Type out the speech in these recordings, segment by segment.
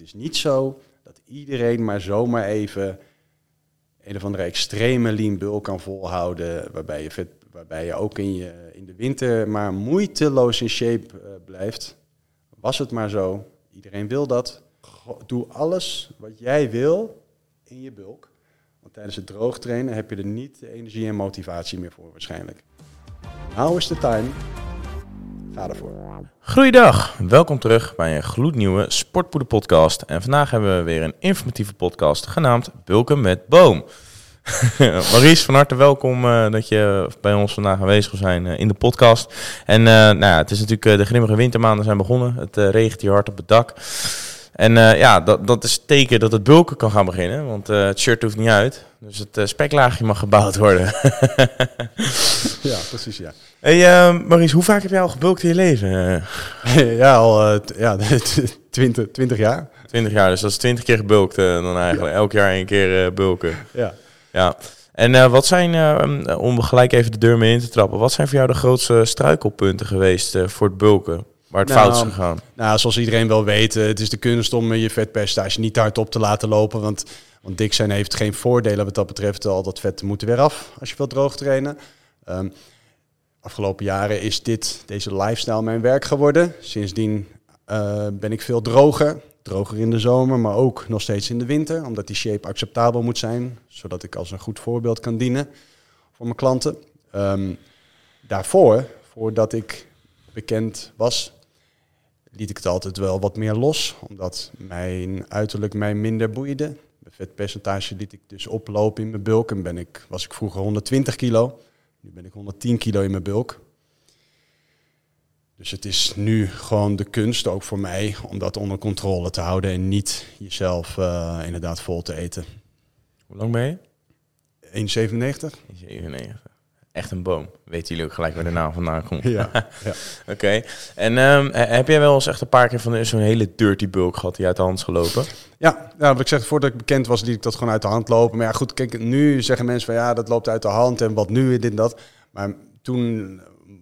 Het is niet zo dat iedereen maar zomaar even een of andere extreme lean bulk kan volhouden, waarbij je, vet, waarbij je ook in, je, in de winter maar moeiteloos in shape uh, blijft. Was het maar zo. Iedereen wil dat. Doe alles wat jij wil in je bulk. Want tijdens het droogtrainen heb je er niet de energie en motivatie meer voor waarschijnlijk. Nou is de time. Ga ervoor. Goeiedag, welkom terug bij een gloednieuwe Sportpoeder podcast. En vandaag hebben we weer een informatieve podcast genaamd Bulken met Boom. Maurice, van harte welkom uh, dat je bij ons vandaag aanwezig wil zijn uh, in de podcast. En uh, nou ja, het is natuurlijk de grimmige wintermaanden zijn begonnen. Het regent hier hard op het dak. En ja, dat, dat is teken dat het bulken kan gaan beginnen, want het shirt hoeft niet uit. Dus het speklaagje mag gebouwd worden. ja, precies ja. Hey uh, Maurice, hoe vaak heb jij al gebulkt in je leven? ja, al uh, ja, 20, 20 jaar. 20 jaar, dus dat is 20 keer gebulkt uh, dan eigenlijk. Ja. Elk jaar één keer uh, bulken. Ja. ja. En wat zijn, om gelijk even de deur mee in te trappen, wat zijn voor jou de grootste struikelpunten geweest voor het bulken? Waar het nou, fout is gegaan? Nou, zoals iedereen wel weet, het is de kunst om je vetpercentage niet hard op te laten lopen. Want, want dik zijn heeft geen voordelen wat dat betreft. Al dat vet moet er weer af als je wilt droog trainen. Um, afgelopen jaren is dit, deze lifestyle mijn werk geworden. Sindsdien uh, ben ik veel droger. Droger in de zomer, maar ook nog steeds in de winter. Omdat die shape acceptabel moet zijn. Zodat ik als een goed voorbeeld kan dienen voor mijn klanten. Um, daarvoor, voordat ik bekend was, liet ik het altijd wel wat meer los. Omdat mijn uiterlijk mij minder boeide. Mijn vetpercentage liet ik dus oplopen in mijn bulk. En ben ik, was ik vroeger 120 kilo. Nu ben ik 110 kilo in mijn bulk. Dus het is nu gewoon de kunst, ook voor mij, om dat onder controle te houden en niet jezelf uh, inderdaad vol te eten. Hoe lang ben je? 1,97. 1,97. Echt een boom. Weten jullie ook gelijk waar de naam vandaan komt? Ja. ja. Oké. En um, heb jij wel eens echt een paar keer van zo'n hele dirty bulk gehad die uit de hand is gelopen? Ja, ja, wat ik zeg, voordat ik bekend was, liet ik dat gewoon uit de hand lopen. Maar ja, goed, kijk, nu zeggen mensen van ja, dat loopt uit de hand en wat nu, dit en dat. Maar toen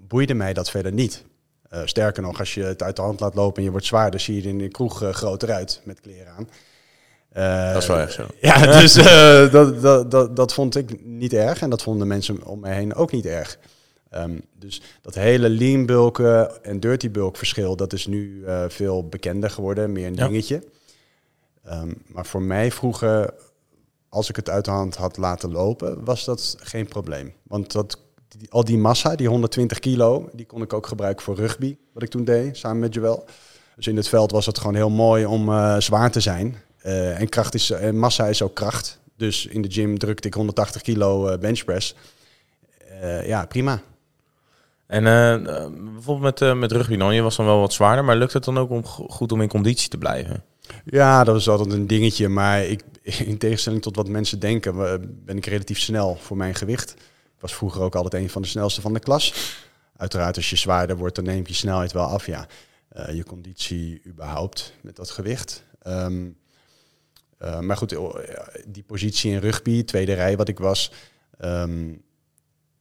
boeide mij dat verder niet. Uh, sterker nog, als je het uit de hand laat lopen en je wordt zwaar, dan zie je er in de kroeg uh, groter uit met kleren aan. Uh, dat is wel echt zo. Ja, dus dat, dat, dat, dat vond ik niet erg en dat vonden mensen om mij heen ook niet erg. Um, dus dat hele lean bulken en dirty bulk verschil, dat is nu veel bekender geworden, meer een ja. dingetje. Um, maar voor mij vroeger, als ik het uit de hand had laten lopen, was dat geen probleem. Want dat, die, al die massa, die 120 kilo, die kon ik ook gebruiken voor rugby, wat ik toen deed, samen met Joel. Dus in het veld was het gewoon heel mooi om uh, zwaar te zijn. Uh, en, kracht is, en massa is ook kracht. Dus in de gym drukte ik 180 kilo uh, benchpress. ja, prima. En bijvoorbeeld met, met rugby dan, je was dan wel wat zwaarder, maar lukt het dan ook om goed om in conditie te blijven? Ja, dat is altijd een dingetje. Maar ik, in tegenstelling tot wat mensen denken, ben ik relatief snel voor mijn gewicht. Ik was vroeger ook altijd een van de snelste van de klas. Uiteraard, als je zwaarder wordt, dan neemt je snelheid wel af. Ja, uh, je conditie überhaupt met dat gewicht. Um, uh, maar goed, die positie in rugby, tweede rij wat ik was, um,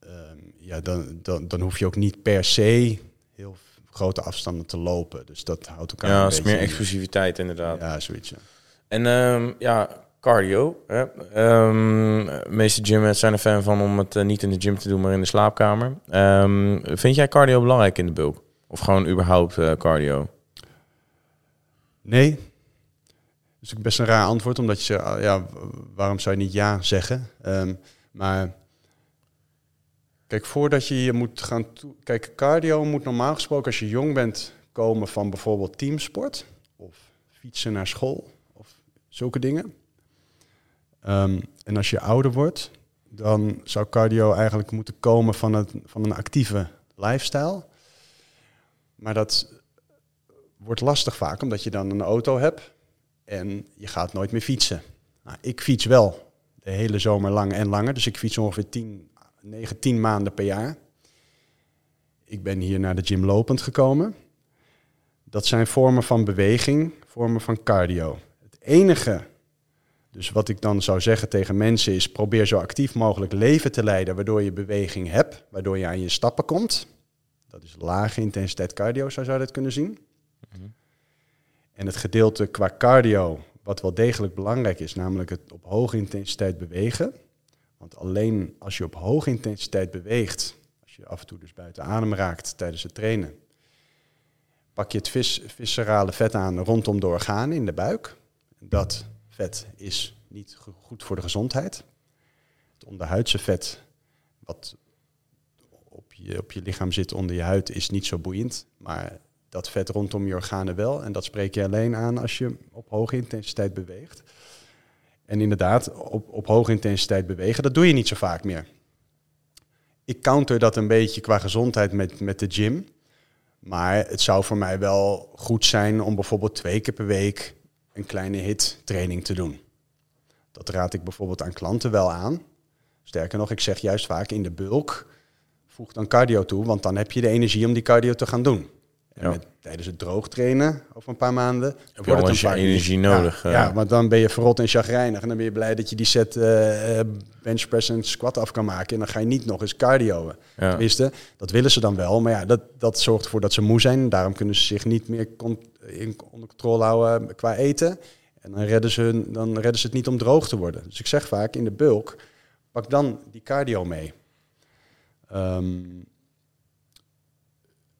um, ja, dan, dan, dan hoef je ook niet per se heel grote afstanden te lopen. Dus dat houdt elkaar. Ja, is meer explosiviteit inderdaad. Ja, zoiets. Ja. En um, ja, cardio. Hè? Um, meeste gymmers zijn er fan van om het uh, niet in de gym te doen, maar in de slaapkamer. Um, vind jij cardio belangrijk in de bulk? Of gewoon überhaupt uh, cardio? Nee. Is ook best een raar antwoord, omdat je zegt, ja, waarom zou je niet ja zeggen? Um, maar Kijk, voordat je je moet gaan... Kijk, cardio moet normaal gesproken als je jong bent komen van bijvoorbeeld teamsport. Of fietsen naar school. Of zulke dingen. Um, en als je ouder wordt, dan zou cardio eigenlijk moeten komen van, het, van een actieve lifestyle. Maar dat wordt lastig vaak, omdat je dan een auto hebt en je gaat nooit meer fietsen. Nou, ik fiets wel de hele zomer lang en langer, dus ik fiets ongeveer 10 9, 10 maanden per jaar. Ik ben hier naar de gym lopend gekomen. Dat zijn vormen van beweging, vormen van cardio. Het enige, dus wat ik dan zou zeggen tegen mensen is, probeer zo actief mogelijk leven te leiden, waardoor je beweging hebt, waardoor je aan je stappen komt. Dat is lage intensiteit cardio, zo zou je dat kunnen zien. En het gedeelte qua cardio, wat wel degelijk belangrijk is, namelijk het op hoge intensiteit bewegen. Want alleen als je op hoge intensiteit beweegt, als je af en toe dus buiten adem raakt tijdens het trainen, pak je het vis, viscerale vet aan rondom de organen in de buik. Dat vet is niet goed voor de gezondheid. Het onderhuidse vet, wat op je, op je lichaam zit onder je huid, is niet zo boeiend. Maar dat vet rondom je organen wel. En dat spreek je alleen aan als je op hoge intensiteit beweegt. En inderdaad, op, op hoge intensiteit bewegen, dat doe je niet zo vaak meer. Ik counter dat een beetje qua gezondheid met, met de gym. Maar het zou voor mij wel goed zijn om bijvoorbeeld twee keer per week een kleine hit training te doen. Dat raad ik bijvoorbeeld aan klanten wel aan. Sterker nog, ik zeg juist vaak in de bulk, voeg dan cardio toe, want dan heb je de energie om die cardio te gaan doen. Met, tijdens het droog trainen over een paar maanden. Heb je al je energie nodig. Ja, ja, maar dan ben je verrot en chagrijnig. En dan ben je blij dat je die set uh, bench press en squat af kan maken. En dan ga je niet nog eens cardio. Ja. Tenminste, dat willen ze dan wel. Maar ja, dat, dat zorgt ervoor dat ze moe zijn. Daarom kunnen ze zich niet meer in, onder controle houden qua eten. En dan redden, ze, dan redden ze het niet om droog te worden. Dus ik zeg vaak in de bulk, pak dan die cardio mee. Um,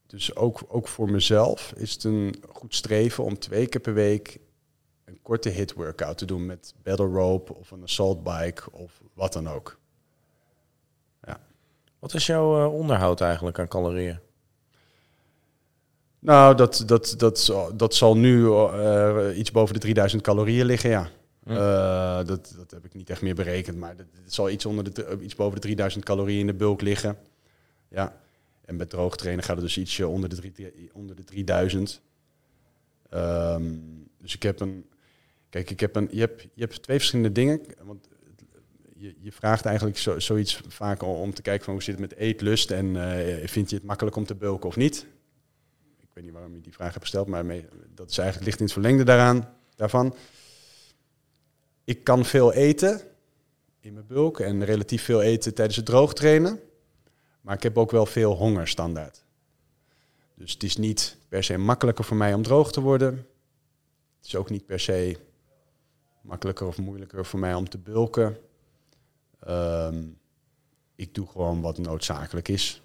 dus ook, ook voor mezelf is het een goed streven om twee keer per week een korte hit workout te doen met battle rope of een assault bike of wat dan ook. Ja. Wat is jouw uh, onderhoud eigenlijk aan calorieën? Nou, dat, dat, dat, dat zal nu uh, iets boven de 3000 calorieën liggen, ja. Hm. Uh, dat, dat heb ik niet echt meer berekend, maar het zal iets, onder de, iets boven de 3000 calorieën in de bulk liggen. Ja. En met droog trainen gaat het dus ietsje onder de, onder de 3000. Um, ehm, dus ik heb een. Kijk, ik heb een, je, hebt, je hebt twee verschillende dingen. Want je, je vraagt eigenlijk zo, zoiets vaak om te kijken van hoe zit het met eetlust en uh, vind je het makkelijk om te bulken of niet? Ik weet niet waarom je die vraag hebt gesteld, maar mee, dat is eigenlijk ligt in het verlengde daaraan, daarvan. Ik kan veel eten in mijn bulk en relatief veel eten tijdens het droog trainen. Maar ik heb ook wel veel honger standaard. Dus het is niet per se makkelijker voor mij om droog te worden. Het is ook niet per se makkelijker of moeilijker voor mij om te bulken. Ehm, ik doe gewoon wat noodzakelijk is.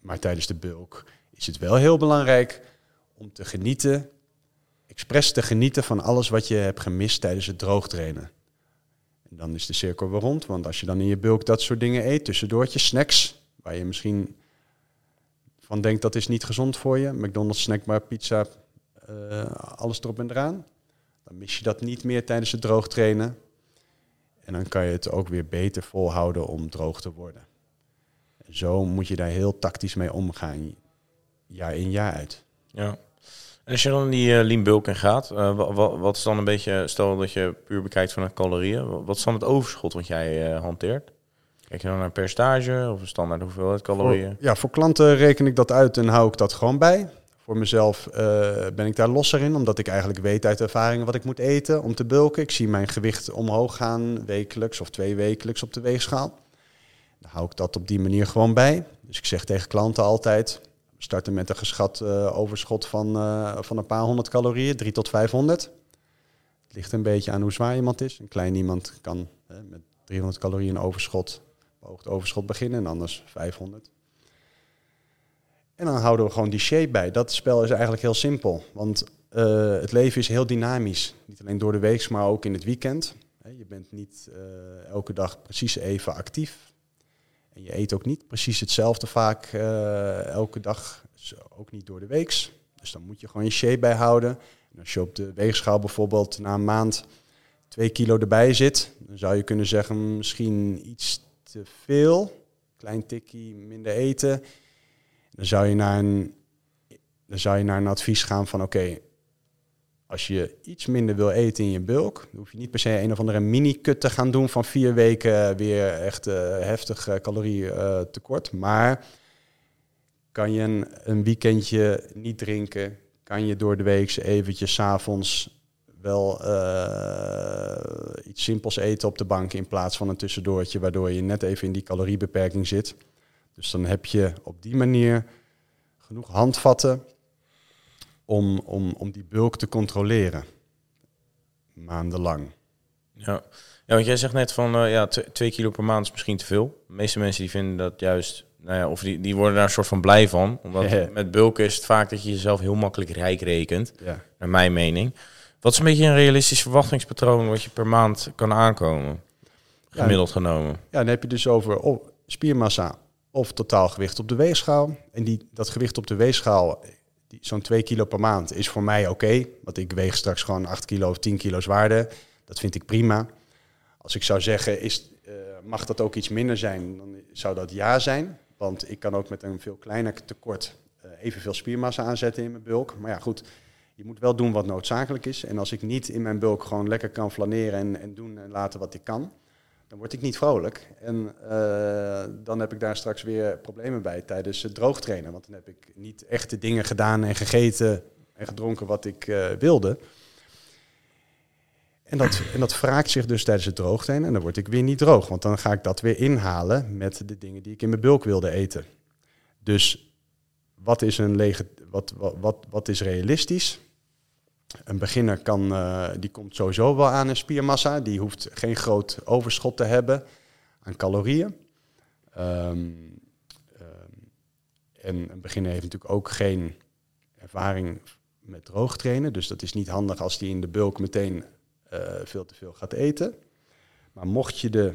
Maar tijdens de bulk is het wel heel belangrijk om te genieten, expres te genieten van alles wat je hebt gemist tijdens het droogtrainen. En dan is de cirkel weer rond. Want als je dan in je bulk dat soort dingen eet, tussendoortjes, snacks, waar je misschien van denkt dat is niet gezond voor je, McDonald's snackbar, pizza, uh, alles erop en eraan, dan mis je dat niet meer tijdens het droog trainen. En dan kan je het ook weer beter volhouden om droog te worden. En zo moet je daar heel tactisch mee omgaan, jaar in jaar uit. Ja. En als je dan in die uh, lean bulking gaat, uh, wat, wat, is dan een beetje, stel dat je puur bekijkt vanuit calorieën, wat is dan het overschot wat jij uh, hanteert? Kijk je dan naar percentage of een standaard hoeveelheid calorieën? Voor, ja, voor klanten reken ik dat uit en hou ik dat gewoon bij. Voor mezelf ben ik daar losser in, omdat ik eigenlijk weet uit ervaring wat ik moet eten om te bulken. Ik zie mijn gewicht omhoog gaan wekelijks of twee wekelijks op de weegschaal. Dan hou ik dat op die manier gewoon bij. Dus ik zeg tegen klanten altijd, starten met een geschat uh, overschot van, uh, van een paar honderd calorieën, 3 tot 500. Het ligt een beetje aan hoe zwaar iemand is. Een klein iemand kan met 300 calorieën overschot, beoogd overschot beginnen en anders 500. En dan houden we gewoon die shape bij. Dat spel is eigenlijk heel simpel. Want het leven is heel dynamisch. Niet alleen door de week, maar ook in het weekend. Je bent niet elke dag precies even actief. Je eet ook niet precies hetzelfde vaak uh, elke dag, ook niet door de weeks. Dus dan moet je gewoon je shape bijhouden. En als je op de weegschaal bijvoorbeeld na een maand twee kilo erbij zit, dan zou je kunnen zeggen misschien iets te veel, klein tikkie, minder eten. Dan zou je naar een, dan zou je naar een advies gaan van oké, als je iets minder wil eten in je bulk, dan hoef je niet per se een of andere mini-cut te gaan doen van vier weken weer echt uh, heftig uh, calorieën uh, tekort. Maar kan je een, een, weekendje niet drinken, kan je door de week eventjes s avonds wel iets simpels eten op de bank in plaats van een tussendoortje, waardoor je net even in die caloriebeperking zit. Dus dan heb je op die manier genoeg handvatten om, om, om die bulk te controleren. Maandenlang. Ja. ja, want jij zegt net van eh, ja, tw- twee kilo per maand is misschien te veel. De meeste mensen die vinden dat juist, nou ja, of die, die worden daar een soort van blij van. Omdat Ja. met bulken is het vaak dat je jezelf heel makkelijk rijk rekent, Ja. naar mijn mening. Wat is een beetje een realistisch verwachtingspatroon wat je per maand kan aankomen? Ja. Gemiddeld genomen. Ja, dan heb je dus over of spiermassa of totaal gewicht op de weegschaal. En die, dat gewicht op de weegschaal, zo'n 2 kilo per maand, is voor mij oké. want ik weeg straks gewoon 8 kilo of 10 kilo zwaarder. Dat vind ik prima. Als ik zou zeggen, is, eh, mag dat ook iets minder zijn, dan zou dat ja zijn. Want ik kan ook met een veel kleiner tekort eh, evenveel spiermassa aanzetten in mijn bulk. Maar ja, goed, je moet wel doen wat noodzakelijk is. En als ik niet in mijn bulk gewoon lekker kan flaneren en, en doen en laten wat ik kan, dan word ik niet vrolijk. En eh, dan heb ik daar straks weer problemen bij tijdens het droogtrainen. Want dan heb ik niet echt de dingen gedaan en gegeten en gedronken wat ik eh, wilde. En dat, en dat wraakt zich dus tijdens het droogtrainen. En dan word ik weer niet droog. Want dan ga ik dat weer inhalen met de dingen die ik in mijn bulk wilde eten. Dus wat is, een lege, wat, wat, wat, wat is realistisch? Een beginner kan, eh, die komt sowieso wel aan een spiermassa. Die hoeft geen groot overschot te hebben aan calorieën. Ehm, ehm, en een beginner heeft natuurlijk ook geen ervaring met droogtrainen. Dus dat is niet handig als die in de bulk meteen eh, veel te veel gaat eten. Maar mocht je de,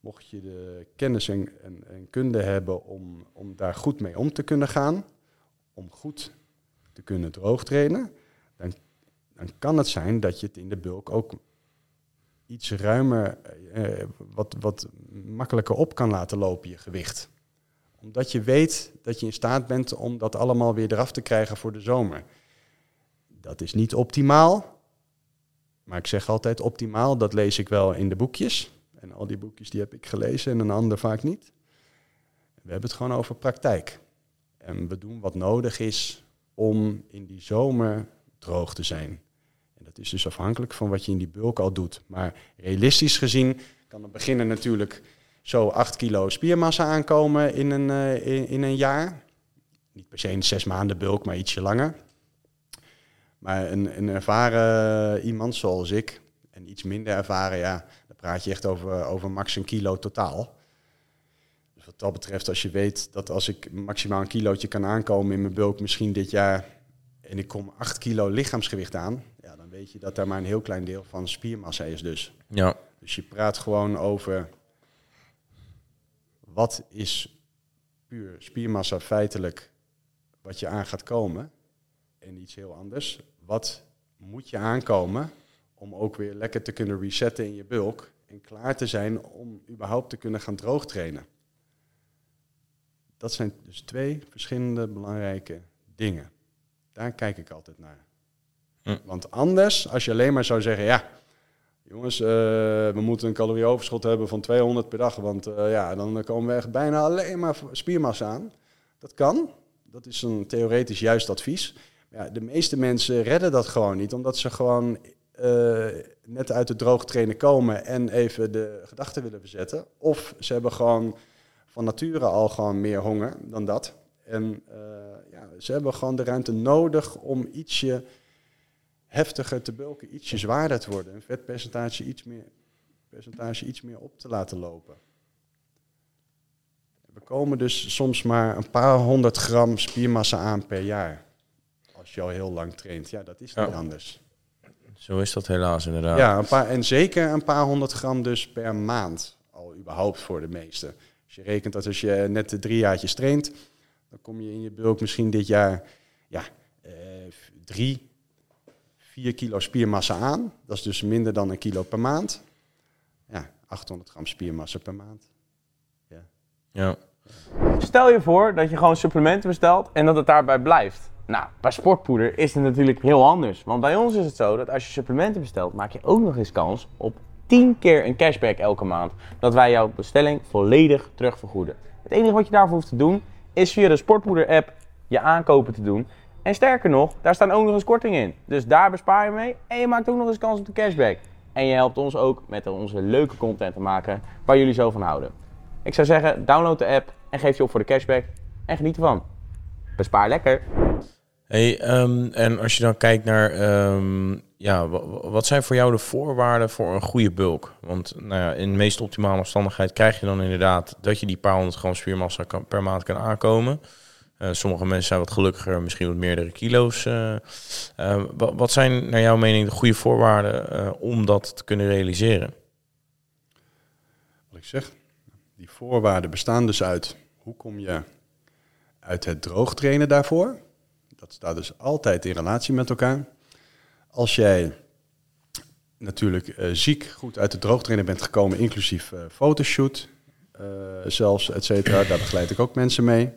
mocht je de kennis en, en, kunde hebben om, om daar goed mee om te kunnen gaan, om goed te kunnen droogtrainen, dan, dan kan het zijn dat je het in de bulk ook iets ruimer, eh, wat, wat makkelijker op kan laten lopen, je gewicht. Omdat je weet dat je in staat bent om dat allemaal weer eraf te krijgen voor de zomer. Dat is niet optimaal, maar ik zeg altijd optimaal, dat lees ik wel in de boekjes. En al die boekjes die heb ik gelezen en een ander vaak niet. We hebben het gewoon over praktijk. En we doen wat nodig is om in die zomer droog te zijn. Dat is dus afhankelijk van wat je in die bulk al doet. Maar realistisch gezien kan een beginner natuurlijk zo 8 kilo spiermassa aankomen in een, eh, in, in een jaar. Niet per se in zes maanden bulk, maar ietsje langer. Maar een, een ervaren iemand zoals ik, en iets minder ervaren, ja, dan praat je echt over, over max een kilo totaal. Dus wat dat betreft, als je weet dat als ik maximaal een kilootje kan aankomen in mijn bulk, misschien dit jaar, en ik kom 8 kilo lichaamsgewicht aan, dan weet je dat daar maar een heel klein deel van spiermassa is dus. Ja, Dus je praat gewoon over wat is puur spiermassa feitelijk wat je aan gaat komen en iets heel anders. Wat moet je aankomen om ook weer lekker te kunnen resetten in je bulk en klaar te zijn om überhaupt te kunnen gaan droogtrainen. Dat zijn dus twee verschillende belangrijke dingen. Daar kijk ik altijd naar. Hm. Want anders, als je alleen maar zou zeggen, ja, jongens, eh, we moeten een calorieoverschot hebben van 200 per dag, want eh, ja, dan komen we echt bijna alleen maar spiermassa aan. Dat kan. Dat is een theoretisch juist advies. Ja, de meeste mensen redden dat gewoon niet, omdat ze gewoon eh, net uit het droogtrainen komen en even de gedachten willen verzetten. Of ze hebben gewoon van nature al gewoon meer honger dan dat. En ja, ze hebben gewoon de ruimte nodig om ietsje heftiger te bulken, ietsje zwaarder te worden. Een vetpercentage iets meer, percentage iets meer op te laten lopen. We komen dus soms maar een paar honderd gram spiermassa aan per jaar. Als je al heel lang traint. Ja, dat is niet Ja. anders. zo is dat helaas inderdaad. Ja, een paar, en zeker een paar honderd gram dus per maand. Al überhaupt voor de meesten. Als je rekent dat als je net de drie jaartjes traint, dan kom je in je bulk misschien dit jaar ja, eh, drie, vier kilo spiermassa aan. Dat is dus minder dan een kilo per maand. Ja, 800 gram spiermassa per maand. Ja. Stel je voor dat je gewoon supplementen bestelt en dat het daarbij blijft. Nou, bij sportpoeder is het natuurlijk heel anders. Want bij ons is het zo dat als je supplementen bestelt, maak je ook nog eens kans op 10 keer een cashback elke maand. Dat wij jouw bestelling volledig terugvergoeden. Het enige wat je daarvoor hoeft te doen, is via de Sportpoeder app je aankopen te doen. En sterker nog, daar staan ook nog eens kortingen in. Dus daar bespaar je mee en je maakt ook nog eens kans op de cashback. En je helpt ons ook met onze leuke content te maken waar jullie zo van houden. Ik zou zeggen, download de app en geef je op voor de cashback en geniet ervan. Bespaar lekker. Hey, ehm, en als je dan kijkt naar, ehm, ja, wa- wa- wat zijn voor jou de voorwaarden voor een goede bulk? Want nou ja, in de meest optimale omstandigheid krijg je dan inderdaad dat je die paar honderd gram spiermassa per maand kan aankomen. Eh, sommige mensen zijn wat gelukkiger, misschien wat meerdere kilo's. eh. Eh, wa- wat zijn naar jouw mening de goede voorwaarden om dat te kunnen realiseren? Wat ik zeg, die voorwaarden bestaan dus uit hoe kom je uit het droogtrainen daarvoor. Dat staat dus altijd in relatie met elkaar. Als jij natuurlijk ziek goed uit het droogtrainen bent gekomen, inclusief fotoshoot, zelfs, et cetera, daar begeleid ik ook mensen mee.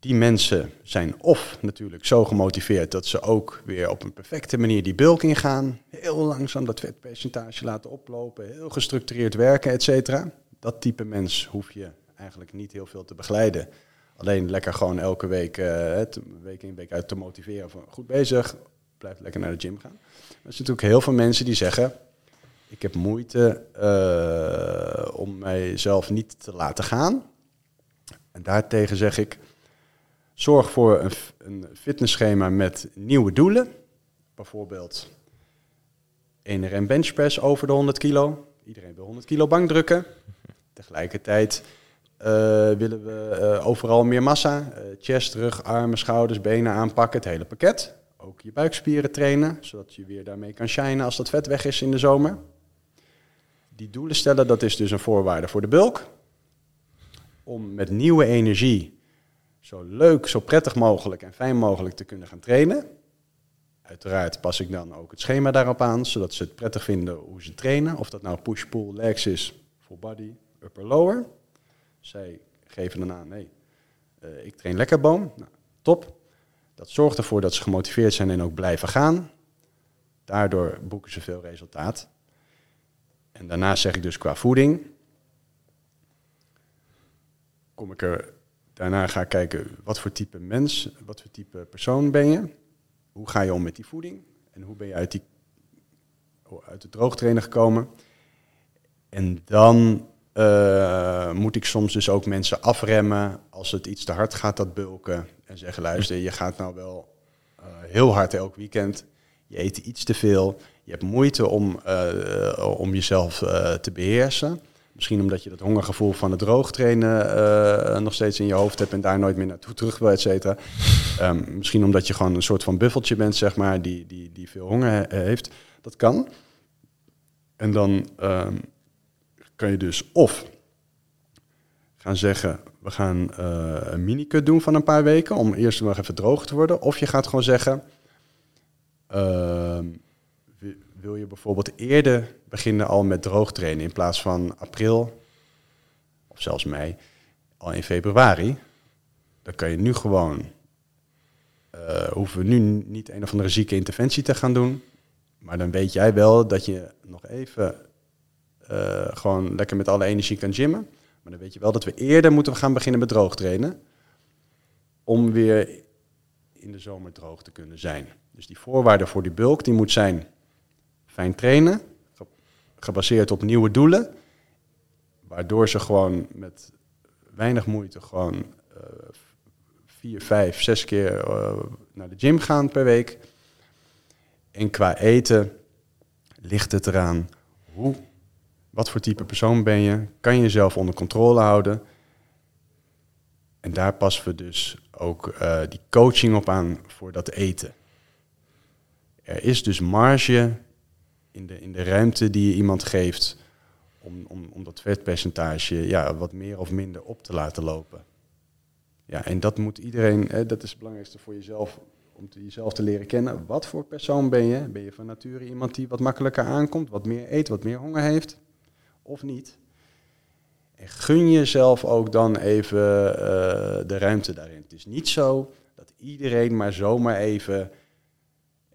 Die mensen zijn of natuurlijk zo gemotiveerd dat ze ook weer op een perfecte manier die bulk ingaan. Heel langzaam dat vetpercentage laten oplopen, heel gestructureerd werken, et cetera. Dat type mens hoef je eigenlijk niet heel veel te begeleiden. Alleen lekker gewoon elke week, eh, week in week uit te motiveren van goed bezig, blijf lekker naar de gym gaan. Maar er zijn natuurlijk heel veel mensen die zeggen, ik heb moeite eh, om mijzelf niet te laten gaan. En daartegen zeg ik, zorg voor een, een fitnessschema met nieuwe doelen. Bijvoorbeeld 1 RM benchpress over de 100 kilo. Iedereen wil 100 kilo bankdrukken. Tegelijkertijd eh, willen we eh, overal meer massa. eh, chest, rug, armen, schouders, benen aanpakken. Het hele pakket. Ook je buikspieren trainen, zodat je weer daarmee kan shinen als dat vet weg is in de zomer. Die doelen stellen, dat is dus een voorwaarde voor de bulk. Om met nieuwe energie zo leuk, zo prettig mogelijk en fijn mogelijk te kunnen gaan trainen. Uiteraard pas ik dan ook het schema daarop aan, zodat ze het prettig vinden hoe ze trainen. Of dat nou push-pull legs is, full body, upper lower. Zij geven dan aan, nee, eh, ik train lekker boom. Nou, top. Dat zorgt ervoor dat ze gemotiveerd zijn en ook blijven gaan. Daardoor boeken ze veel resultaat. En daarnaast zeg ik dus qua voeding. Kom ik er, daarna ga ik kijken wat voor type mens, wat voor type persoon ben je. Hoe ga je om met die voeding? En hoe ben je uit, die, uit het droogtrainen gekomen? En dan eh, moet ik soms dus ook mensen afremmen als het iets te hard gaat, dat bulken. En zeggen, luister, je gaat nou wel eh, heel hard elk weekend. Je eet iets te veel. Je hebt moeite om, eh, om jezelf te beheersen. Misschien omdat je dat hongergevoel van het droogtrainen eh nog steeds in je hoofd hebt en daar nooit meer naartoe terug wil, et cetera. Ehm, misschien omdat je gewoon een soort van buffeltje bent, zeg maar, die, die, die veel honger he- heeft. Dat kan. En dan ehm, kan je dus of gaan zeggen, we gaan eh, een mini-cut doen van een paar weken om eerst nog even droog te worden. Of je gaat gewoon zeggen, ehm, wil je bijvoorbeeld eerder beginnen al met droogtrainen in plaats van april of zelfs mei, al in februari. Dan kan je nu gewoon, eh, hoeven we nu niet een of andere zieke interventie te gaan doen. Maar dan weet jij wel dat je nog even eh, gewoon lekker met alle energie kan gymmen. Maar dan weet je wel dat we eerder moeten gaan beginnen met droogtrainen. Om weer in de zomer droog te kunnen zijn. Dus die voorwaarde voor die bulk, die moet zijn fijn trainen. ge- Gebaseerd op nieuwe doelen. Waardoor ze gewoon met weinig moeite gewoon eh, vier, vijf, zes keer eh, naar de gym gaan per week. En qua eten ligt het eraan hoe, wat voor type persoon ben je, kan je jezelf onder controle houden. En daar passen we dus ook eh, die coaching op aan voor dat eten. Er is dus marge in de, in de ruimte die je iemand geeft om, om, om dat vetpercentage ja, wat meer of minder op te laten lopen. Ja, en dat moet iedereen, dat is het belangrijkste voor jezelf, om te, jezelf te leren kennen. Wat voor persoon ben je? Ben je van nature iemand die wat makkelijker aankomt, wat meer eet, wat meer honger heeft? Of niet? En gun jezelf ook dan even eh, de ruimte daarin. Het is niet zo dat iedereen maar zomaar even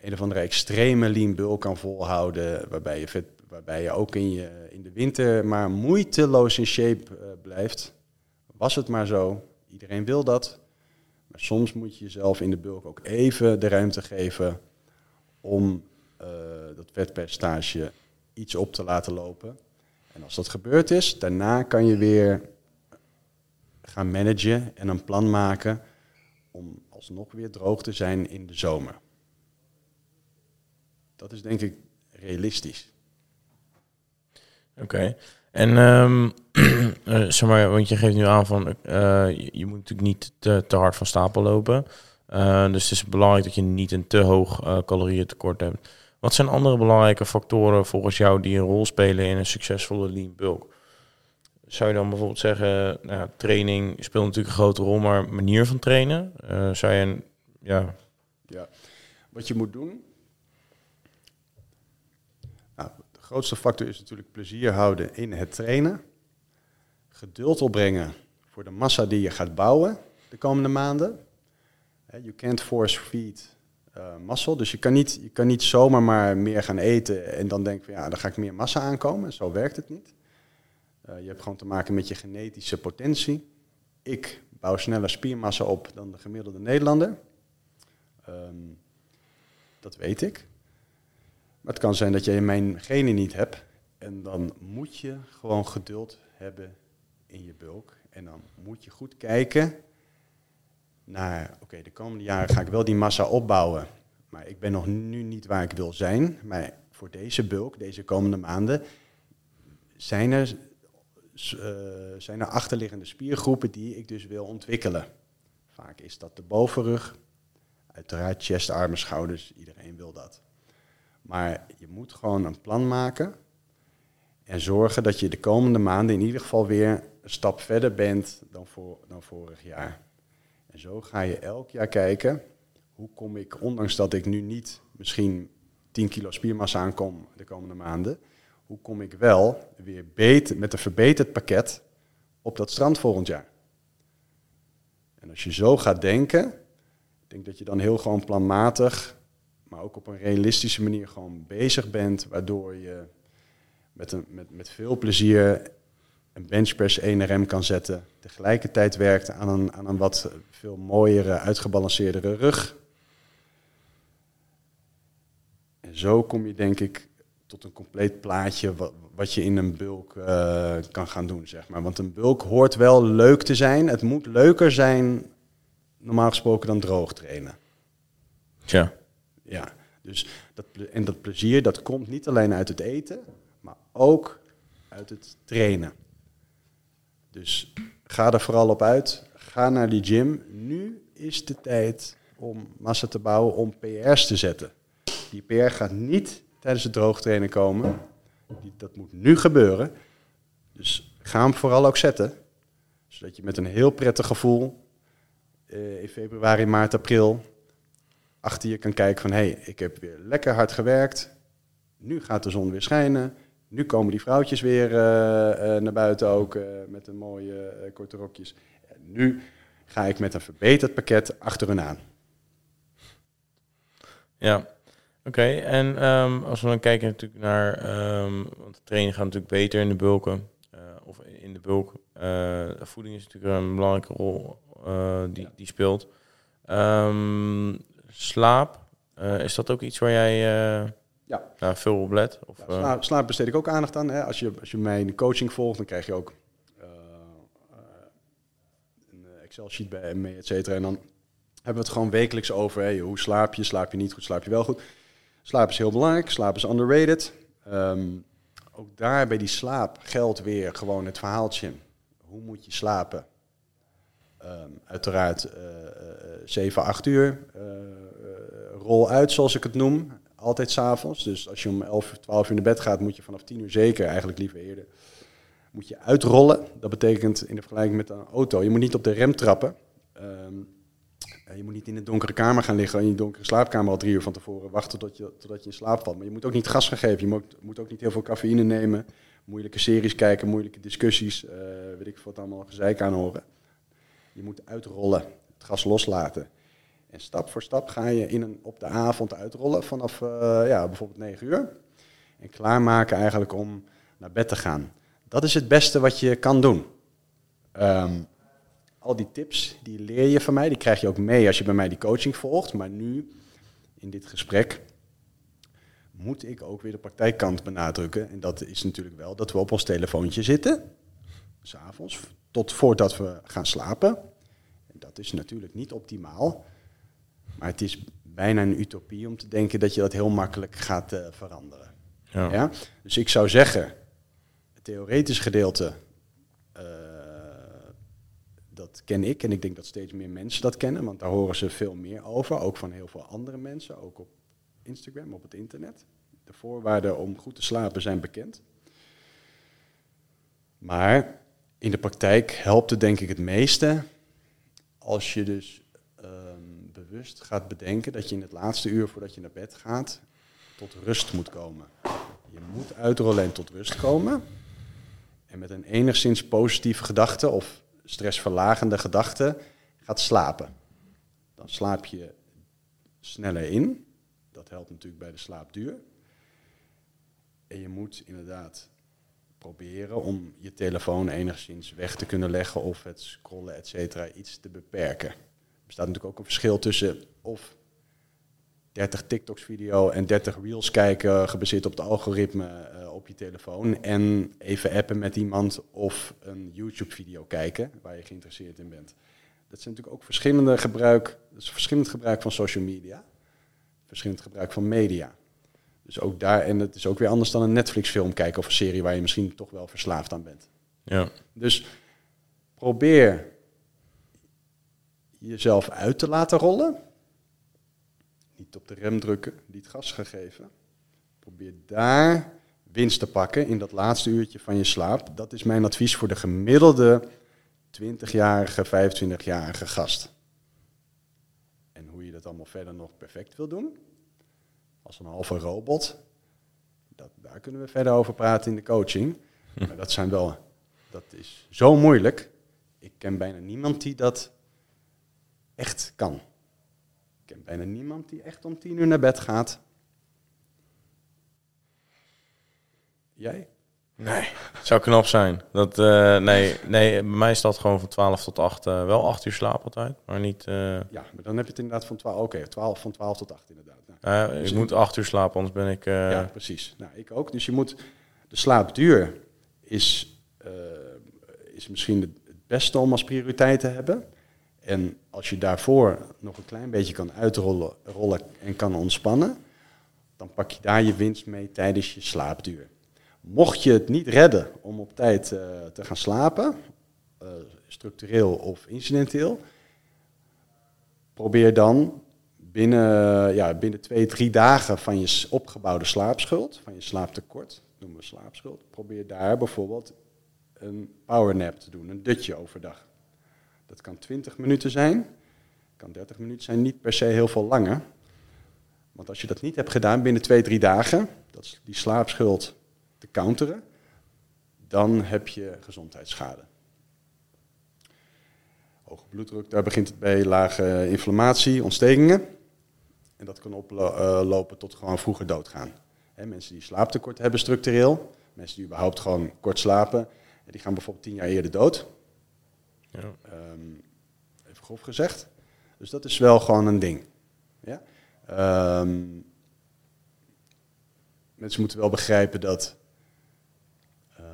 een of andere extreme lean bulk kan volhouden, waarbij je, vet, waarbij je ook in, je, in de winter maar moeiteloos in shape eh, blijft. Was het maar zo. Iedereen wil dat. Maar soms moet je jezelf in de bulk ook even de ruimte geven om eh, dat vetpercentage iets op te laten lopen. En als dat gebeurd is, daarna kan je weer gaan managen en een plan maken om alsnog weer droog te zijn in de zomer. Dat is denk ik realistisch. Oké. En eh, zeg maar, want je geeft nu aan van eh, je, je moet natuurlijk niet te, te hard van stapel lopen. Eh, dus het is belangrijk dat je niet een te hoog eh calorieëntekort hebt. Wat zijn andere belangrijke factoren volgens jou die een rol spelen in een succesvolle lean bulk? Zou je dan bijvoorbeeld zeggen, nou, ja, training speelt natuurlijk een grote rol, maar manier van trainen? Zou je een, ja, Ja. Wat je moet doen. Nou, de grootste factor is natuurlijk plezier houden in het trainen. Geduld opbrengen voor de massa die je gaat bouwen de komende maanden. You can't force feed eh muscle. Dus je kan, niet, je kan niet zomaar maar meer gaan eten en dan denken van ja, dan ga ik meer massa aankomen. Zo werkt het niet. Eh, je hebt gewoon te maken met je genetische potentie. Ik bouw sneller spiermassa op dan de gemiddelde Nederlander. Ehm, dat weet ik. Maar het kan zijn dat je mijn genen niet hebt. En dan moet je gewoon geduld hebben in je bulk. En dan moet je goed kijken naar, oké, de komende jaren ga ik wel die massa opbouwen. Maar ik ben nog nu niet waar ik wil zijn. Maar voor deze bulk, deze komende maanden, zijn er, eh, zijn er achterliggende spiergroepen die ik dus wil ontwikkelen. Vaak is dat de bovenrug, Uiteraard chest, armen, schouders, iedereen wil dat. Maar je moet gewoon een plan maken en zorgen dat je de komende maanden in ieder geval weer een stap verder bent dan, voor, dan vorig jaar. En zo ga je elk jaar kijken, hoe kom ik, ondanks dat ik nu niet misschien 10 kilo spiermassa aankom de komende maanden, hoe kom ik wel weer beter, met een verbeterd pakket op dat strand volgend jaar. En als je zo gaat denken, ik denk dat je dan heel gewoon planmatig, maar ook op een realistische manier gewoon bezig bent, waardoor je met, een, met, met veel plezier een benchpress 1 RM kan zetten. Tegelijkertijd werkt aan een, aan een wat veel mooiere, uitgebalanceerdere rug. En zo kom je denk ik tot een compleet plaatje wat, wat je in een bulk uh, kan gaan doen, zeg maar. Want een bulk hoort wel leuk te zijn. Het moet leuker zijn, normaal gesproken, dan droog trainen. Tja. Ja, dus dat, en dat plezier, dat komt niet alleen uit het eten, maar ook uit het trainen. Dus ga er vooral op uit. Ga naar die gym. Nu is de tijd om massa te bouwen, om PR's te zetten. Die PR gaat niet tijdens het droogtrainen komen. Dat moet nu gebeuren. Dus ga hem vooral ook zetten. Zodat je met een heel prettig gevoel uh, in februari, maart, april achter je kan kijken van hé, hey, ik heb weer lekker hard gewerkt. Nu gaat de zon weer schijnen. Nu komen die vrouwtjes weer uh, uh, naar buiten ook uh, met een mooie korte rokjes. En nu ga ik met een verbeterd pakket achter hun aan. Ja, oké. Okay. En um, als we dan kijken natuurlijk naar, um, want de training gaat natuurlijk beter in de bulken, of in de bulk. voeding is natuurlijk een belangrijke rol die, ja. die speelt. Um, slaap, is dat ook iets waar jij ja. Nou, veel op let? Of, ja, slaap, slaap, besteed ik ook aandacht aan. Hè. Als, je, als je mijn coaching volgt, dan krijg je ook uh, uh, een Excel-sheet bij me, et cetera. En dan hebben we het gewoon wekelijks over. Hè. Hoe slaap je? Slaap je niet goed? Slaap je wel goed? Slaap is heel belangrijk. Slaap is underrated. Um, ook daar bij die slaap geldt weer gewoon het verhaaltje. Hoe moet je slapen? Um, uiteraard uh, 7, 8 uur. Uh, rol uit, zoals ik het noem altijd s'avonds. Dus als je om 11, 12 uur naar bed gaat, moet je vanaf 10 uur zeker, eigenlijk liever eerder, moet je uitrollen. Dat betekent in de vergelijking met een auto, je moet niet op de rem trappen. Um, je moet niet in een donkere kamer gaan liggen, in je donkere slaapkamer al drie uur van tevoren, wachten tot je, totdat je in slaap valt. Maar je moet ook niet gas gaan geven, je moet, moet ook niet heel veel cafeïne nemen, moeilijke series kijken, moeilijke discussies, uh, weet ik wat allemaal gezeik aan horen. Je moet uitrollen, het gas loslaten. En stap voor stap ga je in een, op de avond uitrollen vanaf uh, ja, bijvoorbeeld 9 uur. En klaarmaken eigenlijk om naar bed te gaan. Dat is het beste wat je kan doen. Um, al die tips, die leer je van mij. Die krijg je ook mee als je bij mij die coaching volgt. Maar nu, in dit gesprek, moet ik ook weer de praktijkkant benadrukken. En dat is natuurlijk wel dat we op ons telefoontje zitten. S'avonds, tot voordat we gaan slapen dat is natuurlijk niet optimaal. Maar het is bijna een utopie om te denken dat je dat heel makkelijk gaat eh, veranderen. Ja. Ja? Dus ik zou zeggen, het theoretisch gedeelte, eh, dat ken ik. En ik denk dat steeds meer mensen dat kennen, want daar horen ze veel meer over. Ook van heel veel andere mensen, ook op Instagram, op het internet. De voorwaarden om goed te slapen zijn bekend. Maar in de praktijk helpt het denk ik het meeste als je dus gaat bedenken dat je in het laatste uur voordat je naar bed gaat tot rust moet komen. Je moet uitrollen en tot rust komen. En met een enigszins positieve gedachte of stressverlagende gedachte gaat slapen. Dan slaap je sneller in. Dat helpt natuurlijk bij de slaapduur. En je moet inderdaad proberen om je telefoon enigszins weg te kunnen leggen of het scrollen, et cetera, iets te beperken. Er bestaat natuurlijk ook een verschil tussen of 30 TikToks video en 30 reels kijken, gebaseerd op het algoritme eh, op je telefoon. En even appen met iemand of een YouTube video kijken waar je geïnteresseerd in bent. Dat zijn natuurlijk ook verschillende gebruik, is verschillend gebruik van social media, verschillend gebruik van media. Dus ook daar, en het is ook weer anders dan een Netflix film kijken of een serie waar je misschien toch wel verslaafd aan bent. Ja. Dus probeer jezelf uit te laten rollen. Niet op de rem drukken, niet gas gegeven. Probeer daar winst te pakken in dat laatste uurtje van je slaap. Dat is mijn advies voor de gemiddelde 20-jarige, 25-jarige gast. En hoe je dat allemaal verder nog perfect wil doen, als een halve robot, dat, daar kunnen we verder over praten in de coaching. Maar dat zijn wel, dat is zo moeilijk. Ik ken bijna niemand die dat echt kan. Ik ken bijna niemand die echt om tien uur naar bed gaat. Jij? Nee, zou knap zijn. Dat, eh, nee, nee, bij mij is dat gewoon van 12 tot 8. eh, wel 8 uur slaap altijd, maar niet... eh, Ja, maar dan heb je het inderdaad van 12, oké, 12, van 12 tot 8 inderdaad. Nou, eh, ik moet 8 uur slapen, anders ben ik... ja, precies. Nou, ik ook. Dus je moet, de slaapduur is, is misschien het het beste om als prioriteit te hebben. En als je daarvoor nog een klein beetje kan uitrollen rollen en kan ontspannen, dan pak je daar je winst mee tijdens je slaapduur. Mocht je het niet redden om op tijd eh, te gaan slapen, eh, structureel of incidenteel, probeer dan binnen, ja, binnen twee, drie dagen van je opgebouwde slaapschuld, van je slaaptekort, noemen we slaapschuld, probeer daar bijvoorbeeld een powernap te doen, een dutje overdag. Dat kan 20 minuten zijn, kan 30 minuten zijn, niet per se heel veel langer. Want als je dat niet hebt gedaan binnen twee, drie dagen, dat is die slaapschuld te counteren, dan heb je gezondheidsschade. Hoge bloeddruk, daar begint het bij lage inflammatie, ontstekingen. En dat kan oplopen tot gewoon vroeger doodgaan. Mensen die slaaptekort hebben structureel, mensen die überhaupt gewoon kort slapen, die gaan bijvoorbeeld tien jaar eerder dood. Ja. Ehm, even grof gezegd. Dus dat is wel gewoon een ding. Ja? Ehm, mensen moeten wel begrijpen dat ehm,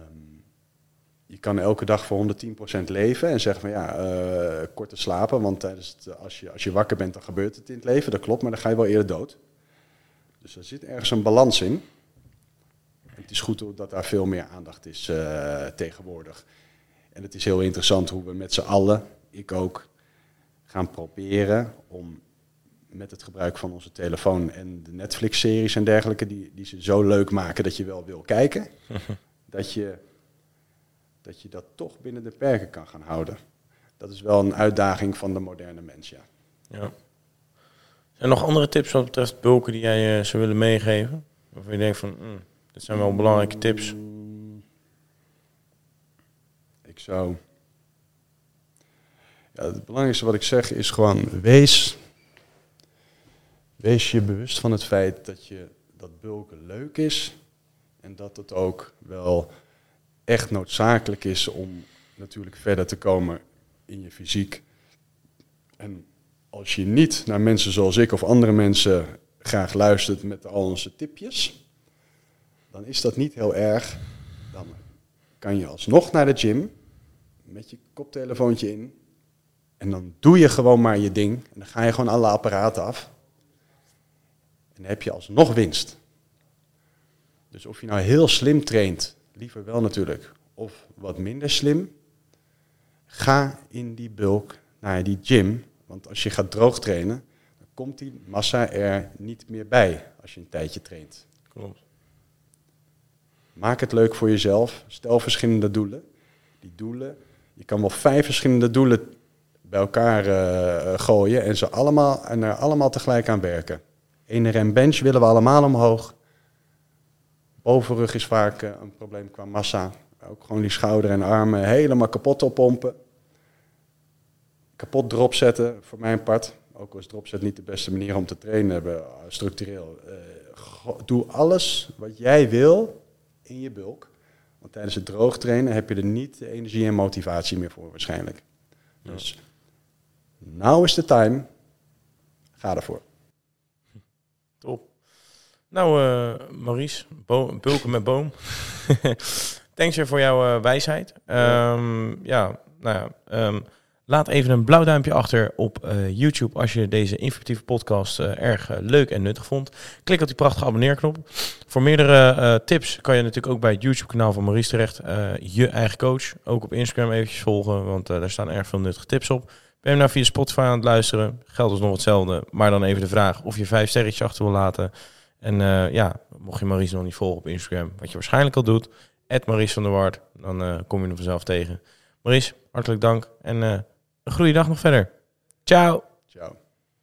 je kan elke dag voor 110% leven en zeggen van ja, eh korte slapen, want tijdens het, als, je, als je wakker bent dan gebeurt het in het leven, dat klopt, maar dan ga je wel eerder dood. Dus er zit ergens een balans in. Het is goed dat daar veel meer aandacht is eh, tegenwoordig. En het is heel interessant hoe we met z'n allen, ik ook, gaan proberen om met het gebruik van onze telefoon en de Netflix-series en dergelijke, die, die ze zo leuk maken dat je wel wil kijken, dat, je, dat je dat toch binnen de perken kan gaan houden. Dat is wel een uitdaging van de moderne mens, ja. ja. Zijn er nog andere tips wat betreft bulken die jij eh, zou willen meegeven? Waarvan je denkt van, mm, dit zijn wel belangrijke tips. Zou. Het belangrijkste wat ik zeg is gewoon wees. Wees je bewust van het feit dat je dat bulken leuk is. En dat het ook wel echt noodzakelijk is om natuurlijk verder te komen in je fysiek. En als je niet naar mensen zoals ik of andere mensen graag luistert met al onze tipjes, dan is dat niet heel erg. Dan kan je alsnog naar de gym met je koptelefoontje in En dan doe je gewoon maar je ding. En dan ga je gewoon alle apparaten af. En dan heb je alsnog winst. Dus of je nou heel slim traint, liever wel natuurlijk, of wat minder slim, ga in die bulk naar die gym. Want als je gaat droog trainen, dan komt die massa er niet meer bij als je een tijdje traint. Klopt. Maak het leuk voor jezelf. Stel verschillende doelen. Die doelen, je kan wel vijf verschillende doelen bij elkaar eh, gooien en ze allemaal en er allemaal tegelijk aan werken. Ene rem bench willen we allemaal omhoog. Bovenrug is vaak eh, een probleem qua massa. Ook gewoon die schouder en armen helemaal kapot oppompen. Kapot drop zetten, voor mijn part. Ook al is dropset niet de beste manier om te trainen, hebben, eh, structureel. Doe alles wat jij wil in je bulk. Want tijdens het droog trainen heb je er niet de energie en motivatie meer voor waarschijnlijk. Dus nou is de time. Ga ervoor. Top. Nou, eh, Maurice, bulken met boom. Thanks weer voor jouw eh, wijsheid. Ehm, ja, nou ja. ehm, laat even een blauw duimpje achter op eh, YouTube als je deze informatieve podcast eh, erg eh, leuk en nuttig vond. Klik op die prachtige abonneerknop. Voor meerdere tips kan je natuurlijk ook bij het YouTube-kanaal van Maurice terecht. je eigen coach. Ook op Instagram eventjes volgen, want daar staan erg veel nuttige tips op. Ben je nou via Spotify aan het luisteren? Geldt dus nog hetzelfde. Maar dan even de vraag of je vijf sterretjes achter wil laten. En ja, mocht je Maurice nog niet volgen op Instagram, wat je waarschijnlijk al doet, Maurice van der dan kom je hem vanzelf tegen. Maurice, hartelijk dank en een goede dag nog verder. Ciao! Ciao.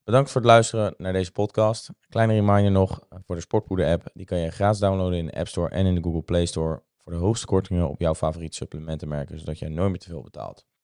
Bedankt voor het luisteren naar deze podcast. Kleine reminder nog voor de Sportpoeder app. Die kan je gratis downloaden in de App Store en in de Google Play Store. Voor de hoogste kortingen op jouw favoriete supplementenmerken, zodat je nooit meer te veel betaalt.